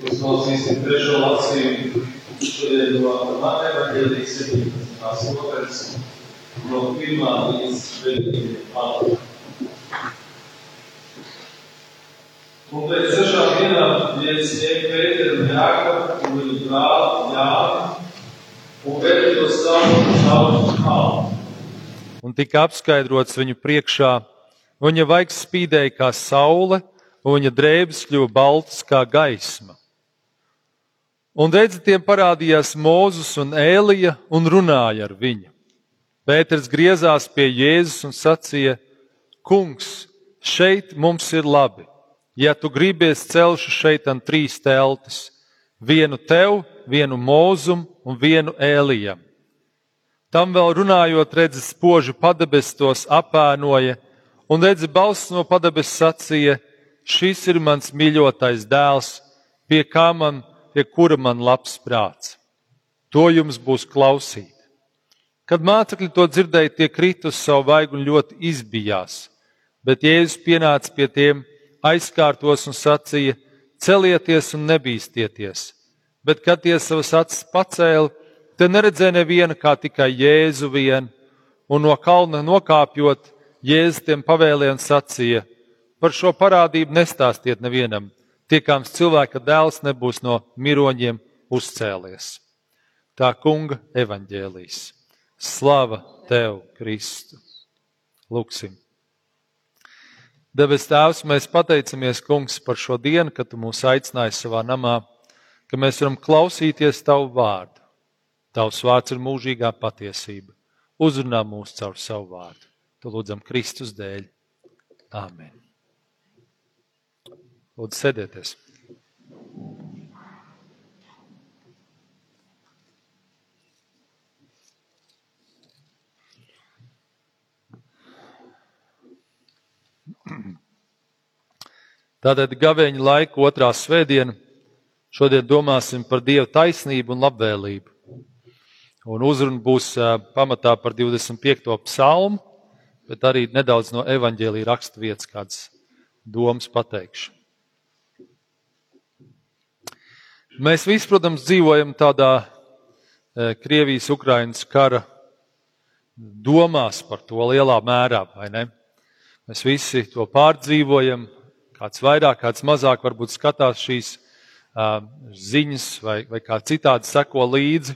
Uzklausīsim trešo lasījumu šodien no Mateja Evangelijas 17. nodaļas no 1. līdz 9. pantam. Un pēc sešām dienām Jēzus ņēma Pēteru un Jākabu un viņu brāli Jāni un veda to savu caur kalnu. un tika apskaidrots viņu priekšā. Viņa vaigs spīdēja kā saule, un viņa drēbes kļuva baltas kā gaisma. Un redzi, tiem parādījās Mozus un Ēlija un runāja ar viņu. Pēters griezās pie Jēzus un sacīja: Kungs, šeit mums ir labi. Ja tu gribies, celšu šeit trīs teltis - vienu tev, vienu mūzum un vienu ēlijam. Tam vēl runājot, redzi, spoži padebes tos apēnoja, un redzi, balss no padebes sacīja: Šis ir mans mīļotais dēls, pie kā man, pie kura man labs prāts. To jums būs klausīt. Kad mācekļi to dzirdēja, tie krita uz savu vaigu un ļoti izbijās, bet Jēzus pienāca pie tiem, aizkārtos un sacīja: Celieties un nebīsties! Bet, kad tie savas acis pacēla, te neredzēja nevienu kā tikai Jēzu vienu, un no kalna nokāpjot, Jēzus tiem pavēlēja un sacīja: Par šo parādību nestāstiet nevienam, tiekams cilvēka dēls nebūs no miroņiem uzcēlies. Tā kunga evaņģēlīs. Slava tev, Kristu! Lūksim! Debes Tēvs, mēs pateicamies, Kungs, par šo dienu, kad Tu mūs aicināji savā namā, ka mēs varam klausīties Tavu vārdu. Tavs vārds ir mūžīgā patiesība. Uzrunā mūs caur savu vārdu. Tu lūdzam Kristus dēļ. Āmen. Lūdzu, sēdieties. Tātad gaveņa laika otrā svētdiena. Šodien domāsim par Dieva taisnību un labvēlību. Un uzruna būs pamatā par 25. psalmu, bet arī nedaudz no evaņģēlīja raksta vietas kādas domas pateikšu. Mēs visi, protams, dzīvojam tādā Krievijas-Ukrainas kara domās par to lielā mērā, vai ne? Mēs visi to pārdzīvojam, kāds vairāk, kāds mazāk varbūt skatās šīs uh, ziņas vai, vai kā citādi seko līdzi.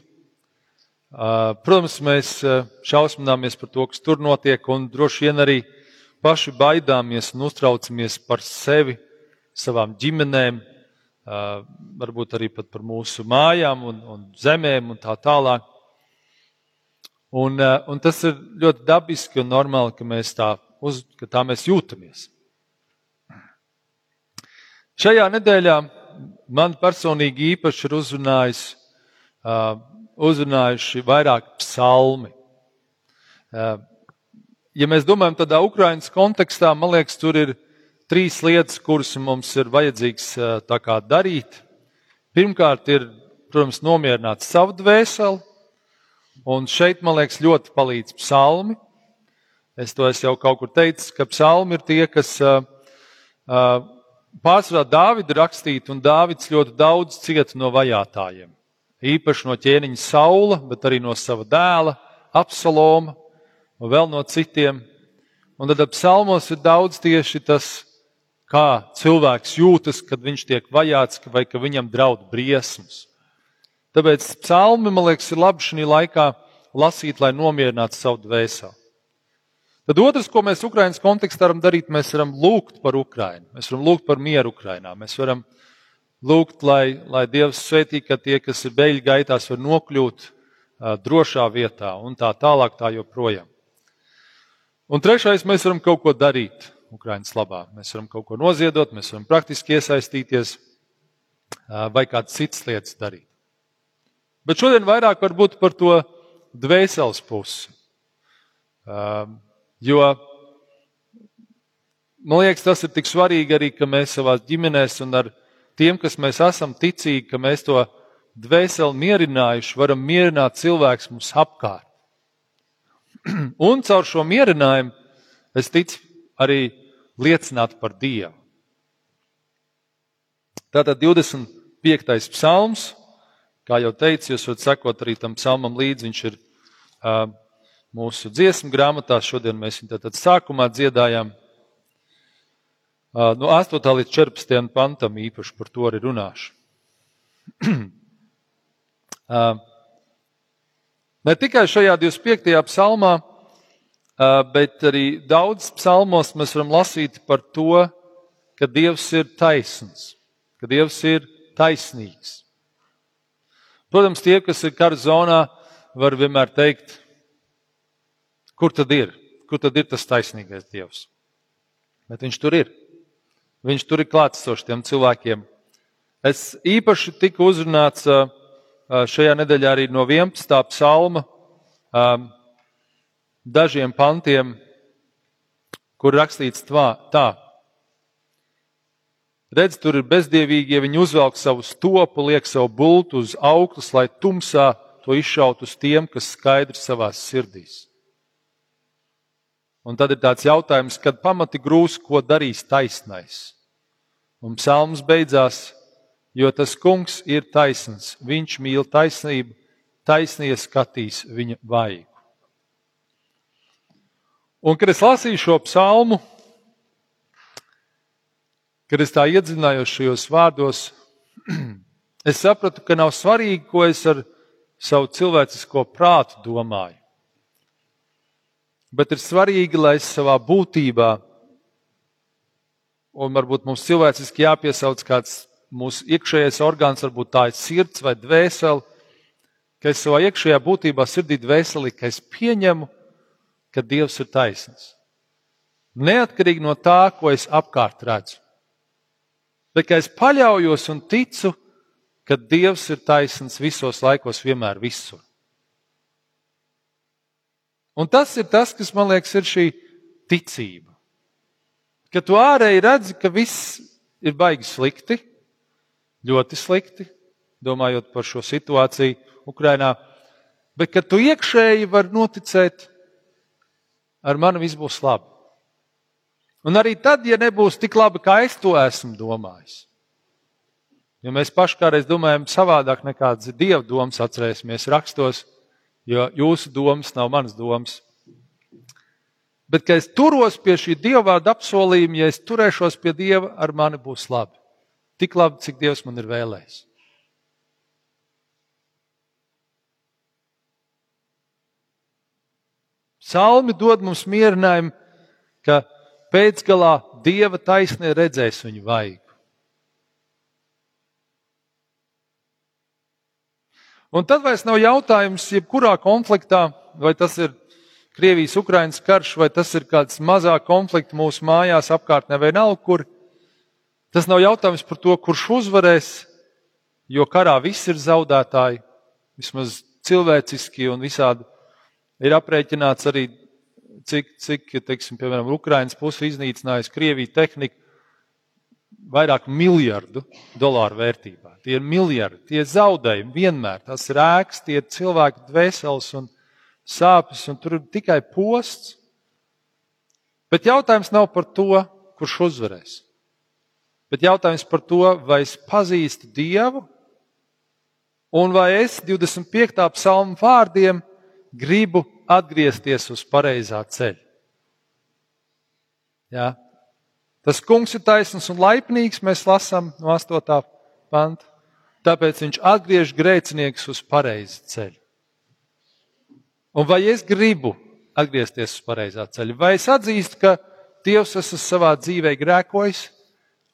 Uh, protams, mēs šausmināmies par to, kas tur notiek, un droši vien arī paši baidāmies un uztraucamies par sevi, savām ģimenēm, varbūt arī par mūsu mājām un, un zemēm un tā tālāk. Un, un tas ir ļoti dabiski un normāli, ka, mēs tā, uz, ka tā mēs jūtamies. Šajā nedēļā man personīgi īpaši ir uzrunājis, uzrunājuši vairāk psalmi. Ja mēs domājam tādā Ukraiņas kontekstā, man liekas, tur ir trīs lietas, kuras mums ir vajadzīgs darīt. Pirmkārt, ir, protams, nomierināt savu dvēseli, un šeit, man liekas, ļoti palīdz psalmi. Es to esmu jau kaut kur teicis, ka psalmi ir tie, kas pārsvarā Dāvida rakstīti, un Dāvids ļoti daudz cieta no vajātajiem. Īpaši no ķēniņa Saula, bet arī no sava dēla, Absaloma un vēl no citiem. Un tad psalmos ir daudz tieši tas, kā cilvēks jūtas, kad viņš tiek vajāts vai ka viņam draud briesmas. Tāpēc psalmi, man liekas, ir labi šī laikā lasīt, lai nomierinātu savu dvēseli. Tad otrs, ko mēs Ukraiņas kontekstā varam darīt, mēs varam lūgt par Ukraiņu. Mēs varam lūgt par mieru Ukraiņā. Mēs varam lūgt, lai, lai Dievs svētī, ka tie, kas ir beigļu gaitās, var nokļūt uh, drošā vietā un tā tālāk tā joprojām. Un trešais, mēs varam kaut ko darīt Ukraiņas labā. Mēs varam kaut ko noziedot, mēs varam praktiski iesaistīties vai kādas citas lietas darīt. Bet šodien vairāk varbūt par to dvēseles pusi. Jo man liekas, tas ir tik svarīgi arī, ka mēs savā ģimenēs un ar tiem, kas mēs esam ticīgi, ka mēs to dvēseli mierinājuši, varam mierināt cilvēks mums apkārt. Un caur šo mierinājumu es ticu arī liecināt par Dievu. Tātad 25. piektais psalms. Kā jau teicu, jūs varat sekot arī tam psalmam līdzi. Viņš ir uh, mūsu dziesmu grāmatā. Šodien mēs viņu tātad sākumā dziedājām. Uh, no 8. līdz 14. pantam īpaši par to arī runāšu. uh, ne tikai šajā 25. psalmā, bet arī daudz psalmos mēs varam lasīt par to, ka Dievs ir taisns, ka Dievs ir taisnīgs. Protams, tie, kas ir kara zonā, var vienmēr teikt, kur tad ir, kur tad ir tas taisnīgais Dievs. Bet viņš tur ir. Viņš tur ir klātsošs tiem cilvēkiem. Es īpaši tiku uzrunāts šajā nedēļā arī no 11. psalma dažiem pantiem, kur rakstīts tā. Redz, tur ir bezdievīgie, viņi uzvelk savu stopu, liek savu bultu uz auglas, lai tumsā to izšaut uz tiem, kas skaidrs savās sirdīs. Un tad ir tāds jautājums, kad pamati grūs, ko darīs taisnais. Un psalms beidzās, jo tas kungs ir taisns, viņš mīl taisnību, taisnie skatīs viņa vaigu. Un, kad es lasīju šo psalmu, Kad es tā iedzinājos šajos vārdos, es sapratu, ka nav svarīgi, ko es ar savu cilvēcisko prātu domāju. Bet ir svarīgi, lai es savā būtībā, un varbūt mums cilvēciski jāpiesauc kāds mūsu iekšējais orgāns, varbūt tā ir sirds vai dvēsele, ka es savā iekšējā būtībā, sirdī dvēselī, ka es pieņemu, ka Dievs ir taisnīgs. Neatkarīgi no tā, ko es apkārt redzu bet es paļaujos un ticu, ka Dievs ir taisns visos laikos, vienmēr visur. Un tas ir tas, kas man liekas, ir šī ticība. Ka tu ārēji redzi, ka viss ir baigi slikti, ļoti slikti, domājot par šo situāciju Ukrajinā, bet ka tu iekšēji vari noticēt, ar mani viss būs labi. Un arī tad, ja nebūs tik labi, kā es to esmu domājis. Jo mēs paši kādreiz domājam savādāk nekā Dieva domas, atcerēsimies rakstos, jo jūsu domas nav manas domas. Bet, kad es turos pie šī Dieva vārda apsolījuma, ja es turēšos pie Dieva, ar mani būs labi. Tik labi, cik Dievs man ir vēlējis. Salmi dod mums mierinājumu, ka Pēcgalā dieva taisnē redzēs viņu vaigu. Un tad vairs nav jautājums, jebkurā konfliktā, vai tas ir Krievijas, Ukrainas karš, vai tas ir kāds mazāk konflikts mūsu mājās, apkārtnē vai nav kur. Tas nav jautājums par to, kurš uzvarēs, jo karā viss ir zaudētāji, vismaz cilvēciski un visādi ir aprēķināts arī cik, cik teiksim, piemēram, Ukrainas puse iznīcinājusi Krieviju tehniku vairāk miljardu dolāru vērtībā. Tie ir miljardi, tie ir zaudējumi vienmēr. Tas ir ēks, tie ir cilvēku dvēseles un sāpes, un tur ir tikai posts. Bet jautājums nav par to, kurš uzvarēs. Bet jautājums par to, vai es pazīstu Dievu, un vai es 25. psalmu vārdiem gribu atgriezties uz pareizā ceļa. Jā. Tas kungs ir taisns un laipnīgs, mēs lasām no 8. panta. Tāpēc viņš atgriež grēcinieks uz pareizu ceļu. Un vai es gribu atgriezties uz pareizā ceļa, vai es atzīstu, ka Dievs esmu savā dzīvē grēkojis,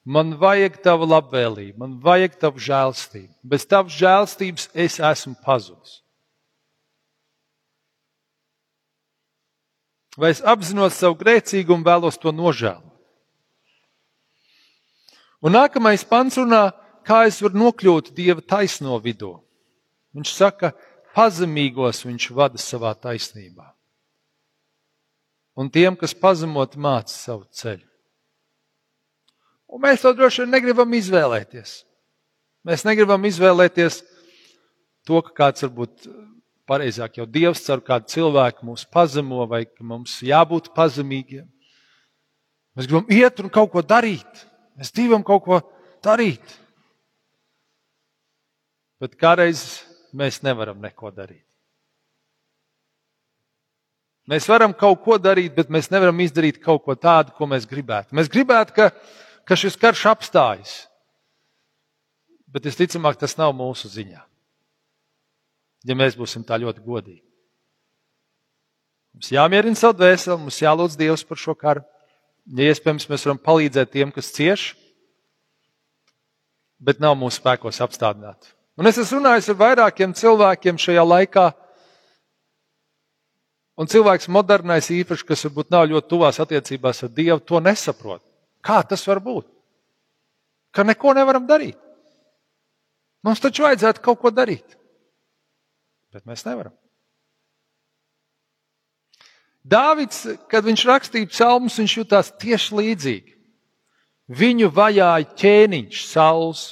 man vajag tavu labvēlību, man vajag tavu žēlstību. Bez tavas žēlstības es esmu pazudis. Vai es apzinos savu grēcīgumu, vēlos to nožēlot. Un nākamais pants runā, kā es varu nokļūt Dieva taisno vidū. Viņš saka, pazemīgos viņš vada savā taisnībā. Un tiem, kas pazemot, māca savu ceļu. Un mēs to droši vien negribam izvēlēties. Mēs negribam izvēlēties to, ka kāds varbūt pareizāk jau Dievs caur kādu cilvēku mūs pazemo vai ka mums jābūt pazemīgiem. Mēs gribam iet un kaut ko darīt. Mēs gribam kaut ko darīt. bet kādreiz mēs nevaram neko darīt. Mēs varam kaut ko darīt, bet mēs nevaram izdarīt kaut ko tādu, ko mēs gribētu. Mēs gribētu, ka, ka šis karš apstājas, bet visticamāk tas nav mūsu ziņā. Ja mēs būsim tā ļoti godīgi. Mums jāmierina savu dvēseli, mums jālūdz Dievs par šo karu. Ja iespējams, mēs varam palīdzēt tiem, kas cieš, bet nav mūsu spēkos apstādināt. Un es esmu runājis ar vairākiem cilvēkiem šajā laikā, Un cilvēks modernais īpaši, kas varbūt nav ļoti tuvās attiecībās ar Dievu, to nesaprot. Kā tas var būt? Ka neko nevaram darīt. Mums taču vajadzētu kaut ko darīt. Bet mēs nevaram. Dāvids, kad viņš rakstīja psalmus, viņš jutās tieši līdzīgi. Viņu vajāja ķēniņš, sauls.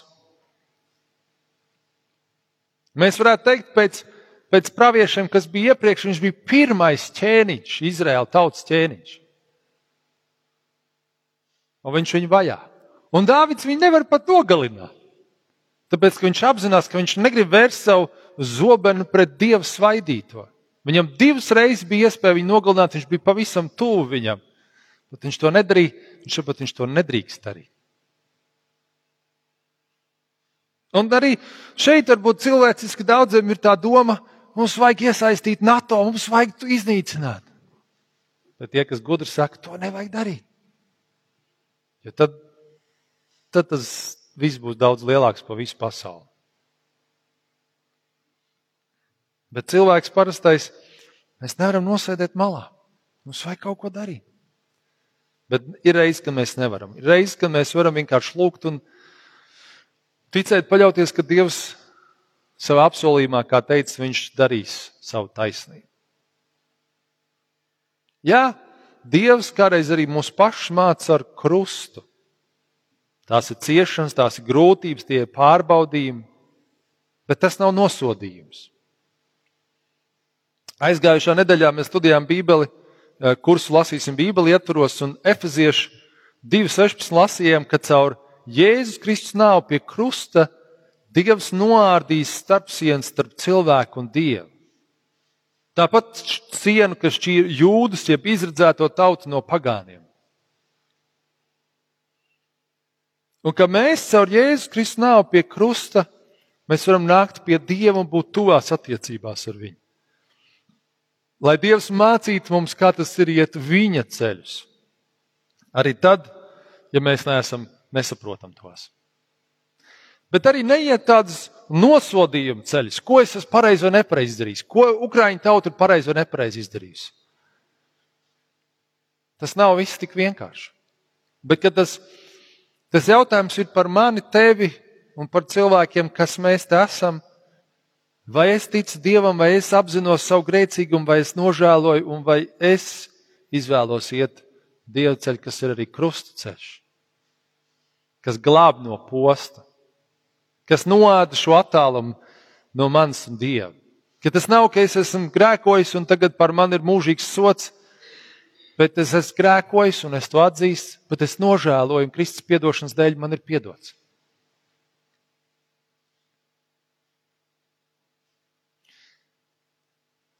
Mēs varētu teikt, pēc pēc praviešiem, kas bija iepriekš, viņš bija pirmais ķēniņš, Izraēla tautas ķēniņš. Un viņš viņu vajā. Un Dāvids viņu nevar pat nogalināt. Tāpēc, ka viņš apzinās, ka viņš negrib vērst savu zobenu pret dievu svaidīto. Viņam divas reizes bija iespēja viņu nogalināt, viņš bija pavisam tuvu viņam. Bet viņš to nedarīja, viņš saprot, viņš to nedrīkst darīt. Un arī šeit varbūt cilvēciski daudziem ir tā doma, Mums vajag iesaistīt NATO, mums vajag to iznīcināt. Bet tie, kas gudri saka, to nevajag darīt. Jo tad, tad tas viss būs daudz lielāks par visu pasauli. Bet cilvēks parastais, mēs nevaram nosēdēt malā. Mums vajag kaut ko darīt. Bet ir reizes, kad mēs nevaram. Ir reizes, kad mēs varam vienkārši lūgt un ticēt, paļauties, ka Dievs savā apsolījumā, kā teica, viņš darīs savu taisnību. Jā, Dievs kādreiz arī mūs pašus māca ar krustu. Tās ir ciešanas, tās ir grūtības, tie ir pārbaudījumi, bet tas nav nosodījums. Aizgājušā nedēļā mēs studējām Bībeli, eh, kursu lasīsim Bībeli ietvaros, un Efeziešu 2.16 lasījām, ka caur Jēzus Kristus nāvu pie krusta Dievs noārdīs starpsienu starp cilvēku un dievu. Tāpat sienu, kas šķīra jūdus, jeb izredzēto tautu no pagāniem. Un ka mēs caur Jēzus Kristu nāvu pie krusta, mēs varam nākt pie Dieva un būt tuvās attiecībās ar viņu. Lai Dievs mācītu mums, kā tas ir iet viņa ceļus. Arī tad, ja mēs neesam, nesaprotam tos bet arī neiet tādas nosodījuma ceļus, ko es esmu pareizi vai nepareizi izdarījis, ko Ukraiņu tauta ir pareizi vai nepareizi izdarījusi. Tas nav viss tik vienkārši. Bet tas, tas jautājums ir par mani, tevi un par cilvēkiem, kas mēs te esam. Vai es ticu Dievam, vai es apzinos savu grēcīgumu, vai es nožēloju, un vai es izvēlos iet Dieva ceļu, kas ir arī krusta ceļš, kas glāb no posta kas noāda šo attālumu no manis un Dieva. Ka tas nav, ka es esmu grēkojis un tagad par mani ir mūžīgs sots, bet es esmu grēkojis un es to atzīstu, bet es nožēloju un Kristus piedošanas dēļ man ir piedots.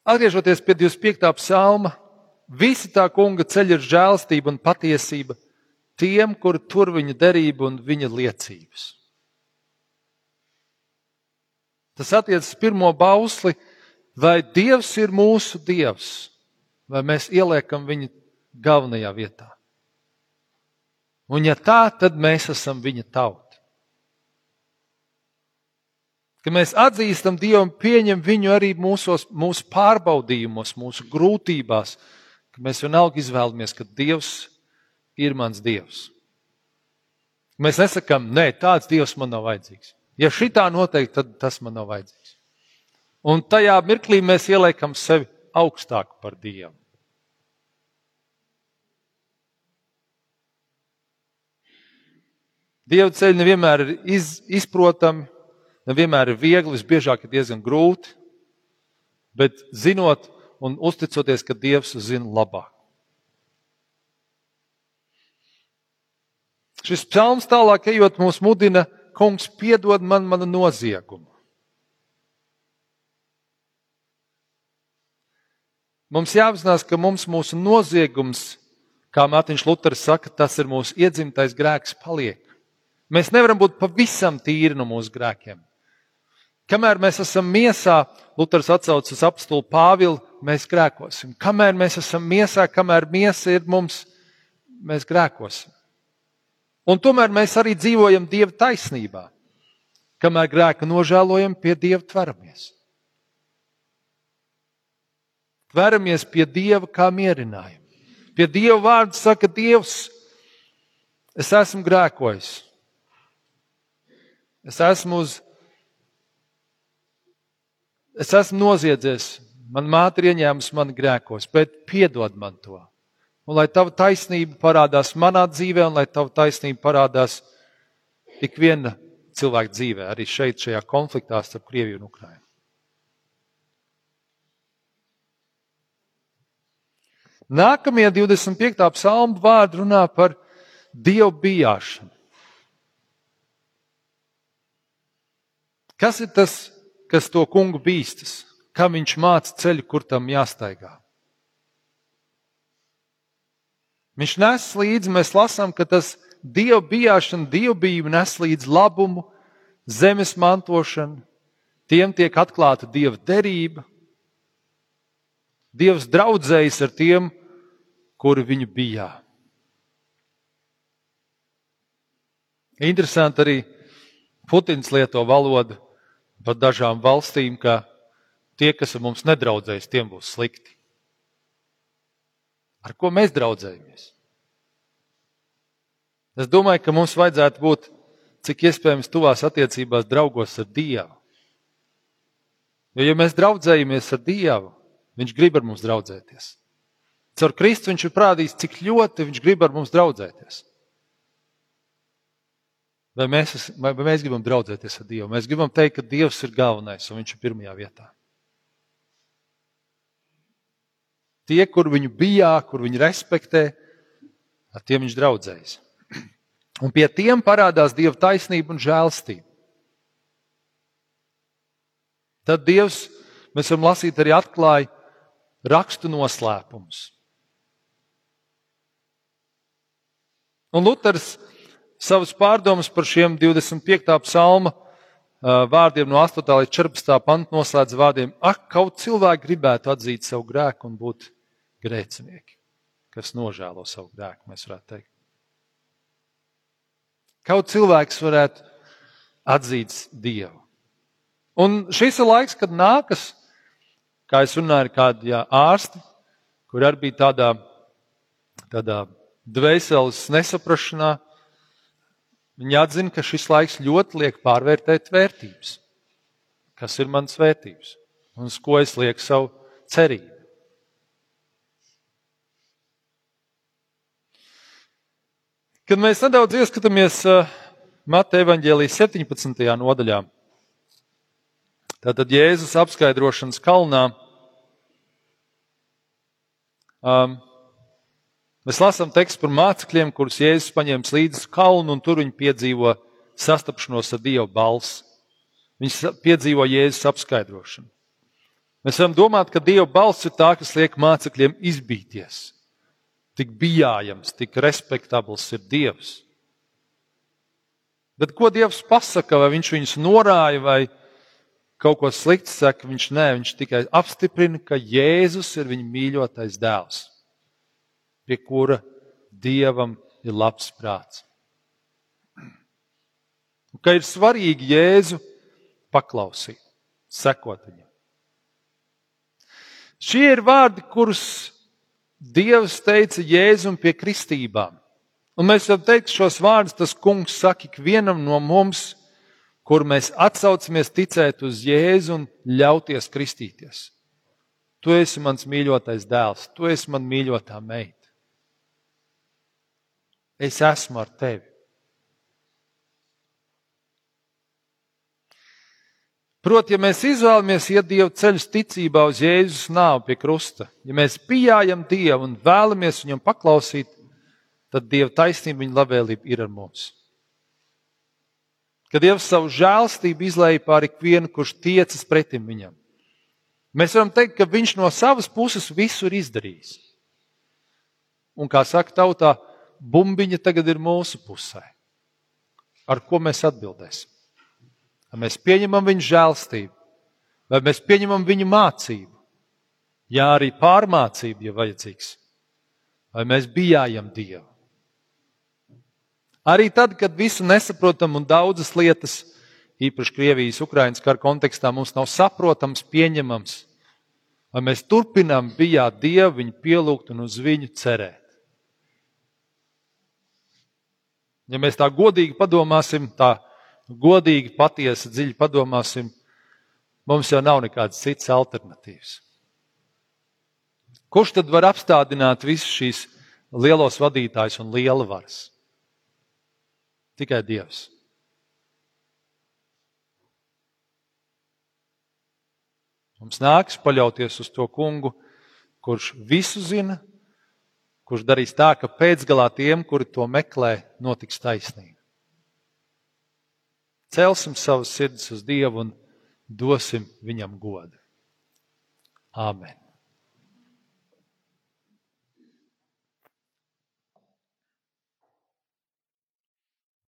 Atgriežoties pie 25. psalma, visi tā kunga ceļi ir žēlstība un patiesība tiem, kuri tur viņa derību un viņa liecības. Tas attiecas pirmo bausli, vai Dievs ir mūsu Dievs, vai mēs ieliekam viņu galvenajā vietā. Un ja tā, tad mēs esam viņa tauta. Ka mēs atzīstam Dievu un pieņemam viņu arī mūsos, mūsu pārbaudījumos, mūsu grūtībās, ka mēs vienalga izvēlamies, ka Dievs ir mans Dievs. Mēs nesakām, nē, tāds Dievs man nav vajadzīgs. Ja šitā noteikti, tad tas man nav vajadzīgs. Un tajā mirklī mēs ieliekam sevi augstāk par Dievu. Dieva ceļi nevienmēr ir iz, izprotami, nevienmēr ir viegli, visbiežāk ir diezgan grūti, bet zinot un uzticoties, ka Dievs zina labāk. Šis psalms tālāk ejot mums mudina, kungs, piedod man mana noziegumu. Mums jāapzinās, ka mums mūsu noziegums, kā Mārtiņš Luters saka, tas ir mūsu iedzimtais grēks paliek. Mēs nevaram būt pavisam tīri no mūsu grēkiem. Kamēr mēs esam miesā, Luters atsaucas uz apstulu Pāvilu, mēs grēkosim. Kamēr mēs esam miesā, kamēr miesa ir mums, mēs grēkosim. Un tomēr mēs arī dzīvojam Dieva taisnībā. Kamēr grēku nožēlojam, pie Dieva tveramies. Tveramies pie Dieva kā mierinājumu. Pie Dieva vārda saka Dievs, es esmu grēkojis. Es esmu uz Es esmu noziedzies, man māte ir ieņēmusi mani grēkos, bet piedod man to. Un lai tava taisnība parādās manā dzīvē, un lai tava taisnība parādās ik viena cilvēka dzīvē, arī šeit, šajā konfliktā starp Krieviju un Ukrajinu. Nākamie 25. psalmu vārdi runā par dievu bijāšanu. Kas ir tas kas to kungu bīstas, kā viņš māca ceļu, kur tam jāstaigā. Viņš nes līdzi, mēs lasām, ka tas dievu bijāšana, dievbijība nes līdzi labumu, zemes mantošanu, tiem tiek atklāta dieva derība. Dievs draudzējas ar tiem, kuri viņu bijā. Interesanti arī Putins lieto valodu par dažām valstīm, ka tie, kas ar mums nedraudzēs, tiem būs slikti. Ar ko mēs draudzējamies? Es domāju, ka mums vajadzētu būt cik iespējams tuvās attiecībās draugos ar Dievu. Jo, ja mēs draudzējamies ar Dievu, Viņš grib ar mums draudzēties. Caur Kristu viņš ir parādījis, cik ļoti viņš grib ar mums draudzēties. Vai mēs, vai mēs gribam draudzēties ar Dievu? Mēs gribam teikt, ka Dievs ir galvenais un Viņš ir pirmajā vietā. Tie, kur viņu bijā, kur viņu respektē, ar tiem viņš draudzējas. Un pie tiem parādās Dieva taisnība un žēlstība. Tad Dievs, mēs varam lasīt, arī atklāja rakstu noslēpumus. Un Luters savas pārdomas par šiem 25. psalma vārdiem no 8. līdz 14. panta noslēdz vārdiem: Ak, kaut cilvēki gribētu atzīt savu grēku un būt grēcinieki, kas nožēlo savu grēku, mēs varētu teikt. Kaut cilvēks varētu atzīt Dievu. Un šis ir laiks, kad nākas, kā es runāju, ar kādu jā, ārsti, kur arī bija tādā, tādā dvēseles nesaprašanā, Viņi atzina, ka šis laiks ļoti liek pārvērtēt vērtības. Kas ir mans vērtības? Un uz ko es lieku savu cerību? Kad mēs nedaudz ieskatāmies uh, Mateja evaņģēlijas 17. nodaļā, tātad Jēzus apskaidrošanas kalnā, um, Mēs lasām tekstu par mācekļiem, kurus Jēzus paņēma līdzi uz kalnu, un tur viņi piedzīvo sastapšanos ar Dieva balsi. Viņi piedzīvo Jēzus apskaidrošanu. Mēs varam domāt, ka Dieva balss ir tā, kas liek mācekļiem izbīties. Tik bijājams, tik respektabls ir Dievs. Bet ko Dievs pasaka, vai viņš viņus norāja, vai kaut ko sliktu saka, viņš nē, viņš tikai apstiprina, ka Jēzus ir viņa mīļotais dēls pie kura dievam ir labs prāts. Un ka ir svarīgi Jēzu paklausīt, sekot viņam. Šie ir vārdi, kurus Dievs teica Jēzum pie kristībām. Un mēs varam teikt, šos vārdus tas kungs saka ikvienam no mums, kur mēs atsaucamies ticēt uz Jēzu un ļauties kristīties. Tu esi mans mīļotais dēls, tu esi man mīļotā meita. Es esmu ar tevi. Proti, ja mēs izvēlamies iet Dieva ceļu ticībā uz Jēzus nāvi pie krusta, ja mēs pieejam Dievu un vēlamies viņam paklausīt, tad Dieva taisnība, viņa labvēlība ir ar mums. Kad Dievs savu žēlstību izlēja pār ikvienu, kurš tiecas pretim viņam. Mēs varam teikt, ka viņš no savas puses visu ir izdarījis. Un kā saka tautā, bumbiņa tagad ir mūsu pusē. Ar ko mēs atbildēsim? Vai mēs pieņemam viņa žēlstību, vai mēs pieņemam viņa mācību, jā, arī pārmācību, ja vajadzīgs, vai mēs bijājam Dievu. Arī tad, kad visu nesaprotam un daudzas lietas, īpaši Krievijas, Ukraiņas kara kontekstā, mums nav saprotams, pieņemams, vai mēs turpinām bijāt Dievu, viņu pielūgt un uz viņu cerēt. Ja mēs tā godīgi padomāsim, tā godīgi, patiesi, dziļi padomāsim, mums jau nav nekādas citas alternatīvas. Kurš tad var apstādināt visus šīs lielos vadītājus un liela varas? Tikai Dievs. Mums nāks paļauties uz to kungu, kurš visu zina, kurš darīs tā, ka pēcgalā tiem, kuri to meklē, notiks taisnība. Celsim savus sirdis uz Dievu un dosim viņam godu. Āmen!